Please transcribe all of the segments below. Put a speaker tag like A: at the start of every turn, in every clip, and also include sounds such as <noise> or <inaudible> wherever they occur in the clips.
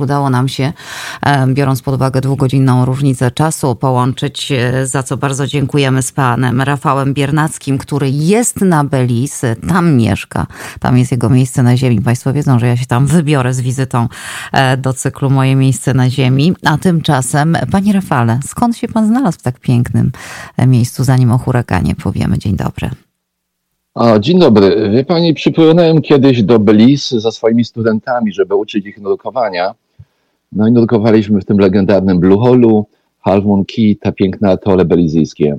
A: Udało nam się, biorąc pod uwagę dwugodzinną różnicę czasu, połączyć, e, za co bardzo dziękujemy z panem Rafałem Biernackim, który jest na Belize, tam mieszka, tam jest jego miejsce na ziemi. Państwo wiedzą, że ja się tam wybiorę z wizytą e, do cyklu Moje miejsce na ziemi. A tymczasem, panie Rafale, skąd się pan znalazł w tak pięknym e, miejscu, zanim o huraganie powiemy? Dzień dobry.
B: Dzień dobry. Wie pani, przypłynąłem kiedyś do Belize ze swoimi studentami, żeby uczyć ich nurkowania. No i nurkowaliśmy w tym legendarnym Blue Hole'u, Half Moon Key, te piękne atole belizyjskie.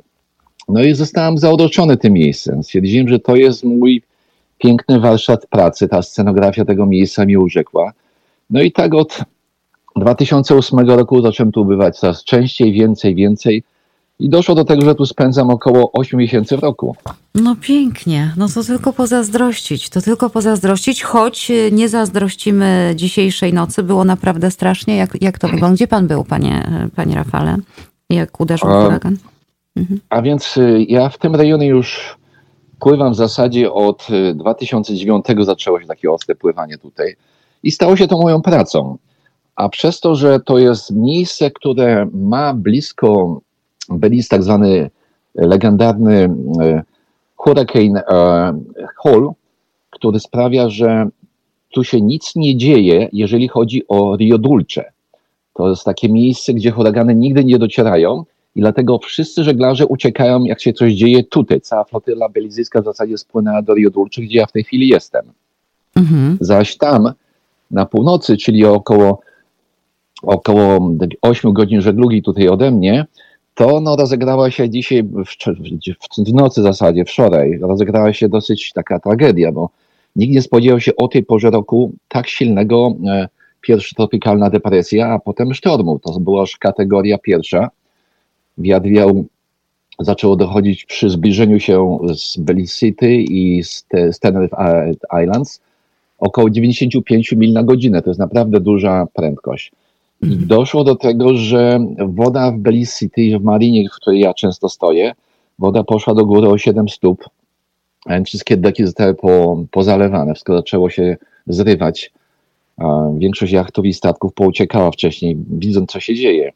B: No i zostałem zauroczony tym miejscem. Stwierdziłem, że to jest mój piękny warsztat pracy. Ta scenografia tego miejsca mi urzekła. No i tak od 2008 roku zacząłem tu bywać coraz częściej, więcej, więcej. I doszło do tego, że tu spędzam około 8 miesięcy w roku.
A: No pięknie, no to tylko pozazdrościć, to tylko pozazdrościć, choć y, nie zazdrościmy dzisiejszej nocy, było naprawdę strasznie. Jak, jak to wygląda? Gdzie pan był, panie, panie Rafale? Jak uderzył a, huragan?
B: Mhm. A więc y, ja w tym rejonie już pływam w zasadzie od 2009 y, zaczęło się takie ostre pływanie tutaj i stało się to moją pracą. A przez to, że to jest miejsce, które ma blisko Belize tak zwany legendarny e, Hurricane e, Hall, który sprawia, że tu się nic nie dzieje, jeżeli chodzi o Rio Dulce. To jest takie miejsce, gdzie huragany nigdy nie docierają i dlatego wszyscy żeglarze uciekają, jak się coś dzieje tutaj. Cała flotyla belizyjska w zasadzie spłynęła do Rio Dulce, gdzie ja w tej chwili jestem. Mhm. Zaś tam, na północy, czyli około, około 8 godzin żeglugi tutaj ode mnie, to no, rozegrała się dzisiaj, w, w, w nocy w zasadzie, wczoraj, rozegrała się dosyć taka tragedia, bo nikt nie spodziewał się o tej porze roku tak silnego, e, pierwsza tropikalna depresja, a potem sztormu. To była już kategoria pierwsza. Wiatr wiał, zaczęło dochodzić przy zbliżeniu się z Belize City i z, z Tenerife Islands około 95 mil na godzinę. To jest naprawdę duża prędkość. Doszło do tego, że woda w Belize City, w Marinie, w której ja często stoję, woda poszła do góry o 7 stóp. Wszystkie deki zostały po, pozalewane, wszystko zaczęło się zrywać. Większość jachtów i statków pouciekała wcześniej, widząc co się dzieje.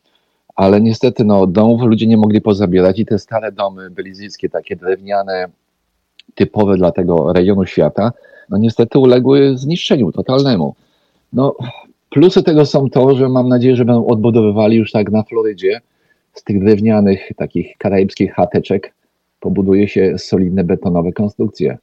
B: Ale niestety no, domów ludzie nie mogli pozabierać i te stare domy belizyjskie, takie drewniane, typowe dla tego rejonu świata, no niestety uległy zniszczeniu totalnemu. No, Plusy tego są to, że mam nadzieję, że będą odbudowywali już tak na Florydzie z tych drewnianych, takich karaibskich chateczek pobuduje się solidne betonowe konstrukcje.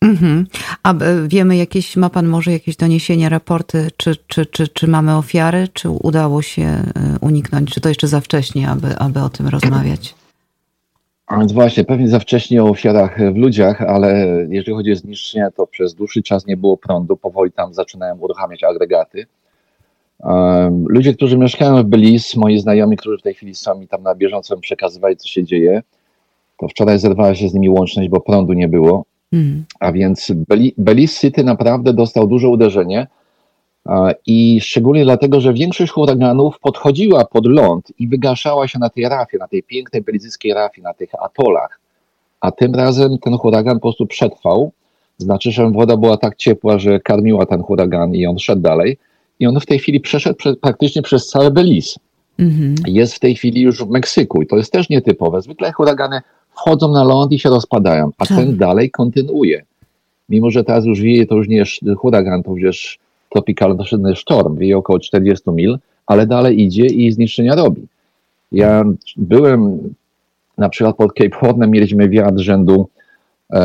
A: Mhm. A e, wiemy jakieś, ma pan może jakieś doniesienia, raporty, czy, czy, czy, czy mamy ofiary, czy udało się e, uniknąć, czy to jeszcze za wcześnie, aby, aby o tym rozmawiać?
B: A więc właśnie, pewnie za wcześnie o ofiarach w ludziach, ale jeżeli chodzi o zniszczenia, to przez dłuższy czas nie było prądu. Powoli tam zaczynałem uruchamiać agregaty. ludzie, którzy mieszkają w Belize, moi znajomi, którzy w tej chwili są mi tam na bieżąco przekazywali, co się dzieje, to wczoraj zerwała się z nimi łączność, bo prądu nie było. Mm. A więc Belize City naprawdę dostał duże uderzenie. I szczególnie dlatego, że większość huraganów podchodziła pod ląd i wygaszała się na tej rafie, na tej pięknej belizyjskiej rafie, na tych atolach. A tym razem ten huragan po prostu przetrwał. Znaczy, że woda była tak ciepła, że karmiła ten huragan i on szedł dalej. I on w tej chwili przeszedł prze, praktycznie przez cały Belize. Mhm. Jest w tej chwili już w Meksyku i to jest też nietypowe. Zwykle huragany wchodzą na ląd i się rozpadają, a tak. ten dalej kontynuuje. Mimo, że teraz już wieje, to już nie jest huragan, to już jest tropikalny sztorm, wieje około 40 mil, ale dalej idzie i zniszczenia robi. Ja byłem na przykład pod Cape Hornem, mieliśmy wiatr rzędu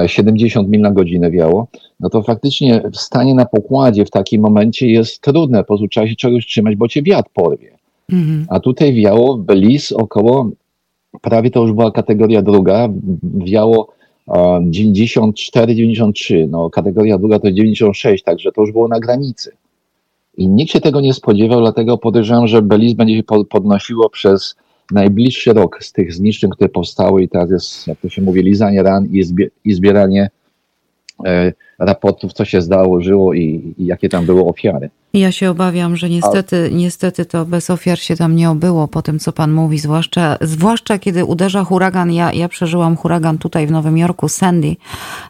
B: 70 e, mil na godzinę wiało, no to faktycznie stanie na pokładzie w takim momencie jest trudne, po prostu trzeba się czegoś trzymać, bo cię wiatr porwie. Mhm. A tutaj wiało w Belize około, prawie to już była kategoria druga, wiało 94-93, no kategoria druga to 96, także to już było na granicy. I nikt się tego nie spodziewał, dlatego podejrzewam, że Belize będzie się podnosiło przez najbliższy rok z tych zniszczeń, które powstały i teraz jest, jak to się mówi, lizanie ran i, i zbieranie e, raportów, co się zdarzyło i, i jakie tam były ofiary.
A: Ja się obawiam, że niestety, A... niestety to bez ofiar się tam nie obyło po tym, co pan mówi, zwłaszcza, zwłaszcza kiedy uderza huragan. Ja, ja przeżyłam huragan tutaj w Nowym Jorku, Sandy.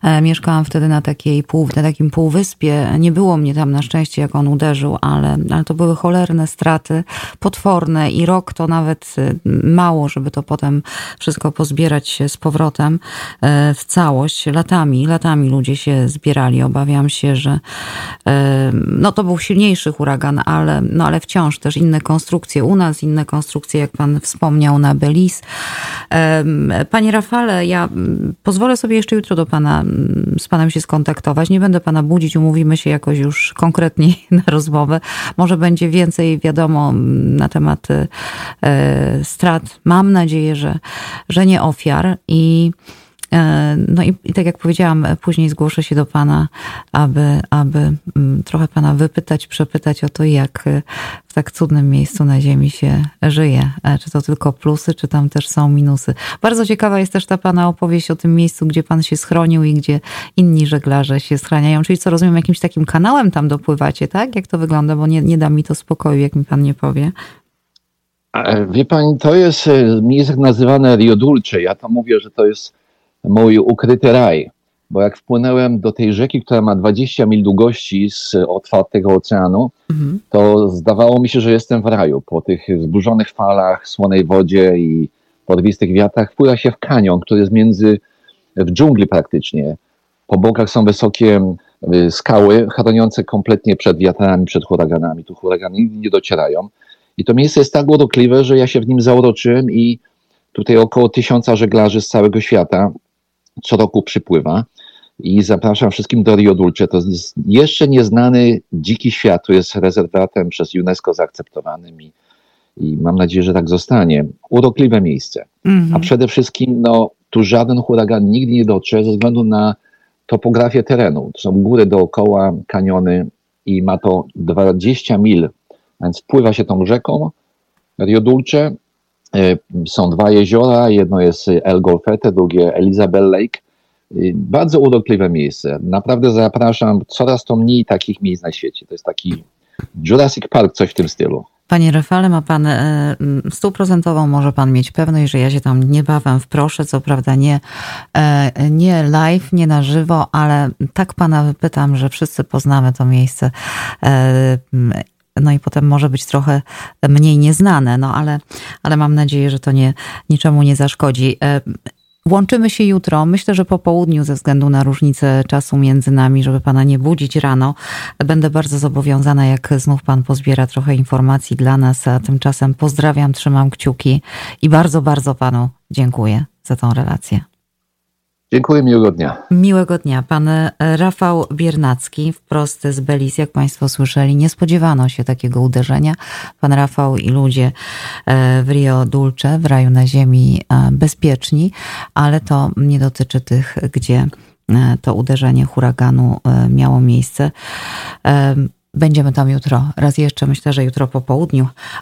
A: E, mieszkałam wtedy na, takiej pół, na takim półwyspie. Nie było mnie tam na szczęście, jak on uderzył, ale, ale to były cholerne straty, potworne i rok to nawet e, mało, żeby to potem wszystko pozbierać z powrotem e, w całość. Latami, latami ludzie się zbierali. Obawiam się, że e, no to był silniejszy huragan, ale, no ale wciąż też inne konstrukcje u nas, inne konstrukcje, jak pan wspomniał, na Belize. Panie Rafale, ja pozwolę sobie jeszcze jutro do pana, z panem się skontaktować. Nie będę pana budzić, umówimy się jakoś już konkretniej <laughs> na rozmowę. Może będzie więcej wiadomo na temat e, strat. Mam nadzieję, że, że nie ofiar i no i, i, tak jak powiedziałam, później zgłoszę się do Pana, aby, aby mm, trochę Pana wypytać, przepytać o to, jak w tak cudnym miejscu na Ziemi się żyje. E, czy to tylko plusy, czy tam też są minusy. Bardzo ciekawa jest też ta Pana opowieść o tym miejscu, gdzie Pan się schronił i gdzie inni żeglarze się schraniają. Czyli co rozumiem, jakimś takim kanałem tam dopływacie, tak? Jak to wygląda? Bo nie, nie da mi to spokoju, jak mi Pan nie powie.
B: Wie Pani, to jest miejsce nazywane Rio Dulce. Ja tam mówię, że to jest mój ukryty raj. Bo jak wpłynąłem do tej rzeki, która ma 20 mil długości z otwartego oceanu, mhm. to zdawało mi się, że jestem w raju. Po tych zburzonych falach, słonej wodzie i podwistych wiatrach wpływa się w kanion, który jest między, w dżungli praktycznie. Po bokach są wysokie y, skały chroniące kompletnie przed wiatrami, przed huraganami. Tu huragany nie docierają. I to miejsce jest tak urokliwe, że ja się w nim zauroczyłem i tutaj około tysiąca żeglarzy z całego świata co roku przypływa i zapraszam wszystkim do Rio Dulce. To jest jeszcze nieznany dziki świat, który jest rezerwatem przez UNESCO zaakceptowanym i, i mam nadzieję, że tak zostanie. Urokliwe miejsce. Mm -hmm. A przede wszystkim no, tu żaden huragan nigdy nie dotrze ze względu na topografię terenu. To są góry dookoła, kaniony i ma to 20 mil, więc pływa się tą rzeką Rio Dulce są dwa jeziora, jedno jest El Golfete, drugie Elizabeth Lake. Bardzo urokliwe miejsce. Naprawdę zapraszam. Coraz to mniej takich miejsc na świecie. To jest taki Jurassic Park, coś w tym stylu.
A: Panie Rafale, ma pan e, stuprocentową, może pan mieć pewność, że ja się tam niebawem wproszę, co prawda nie, e, nie live, nie na żywo, ale tak pana wypytam, że wszyscy poznamy to miejsce no i potem może być trochę mniej nieznane, no ale, ale mam nadzieję, że to nie, niczemu nie zaszkodzi. E, łączymy się jutro, myślę, że po południu, ze względu na różnicę czasu między nami, żeby pana nie budzić rano. Będę bardzo zobowiązana, jak znów pan pozbiera trochę informacji dla nas, a tymczasem pozdrawiam, trzymam kciuki i bardzo, bardzo panu dziękuję za tą relację.
B: Dziękuję, miłego dnia.
A: Miłego dnia. Pan e, Rafał Biernacki, wprost z Belize, jak Państwo słyszeli, nie spodziewano się takiego uderzenia. Pan Rafał i ludzie e, w Rio Dulce, w raju na ziemi, e, bezpieczni, ale to nie dotyczy tych, gdzie to uderzenie huraganu miało miejsce. Będziemy tam jutro, raz jeszcze, myślę, że jutro po południu,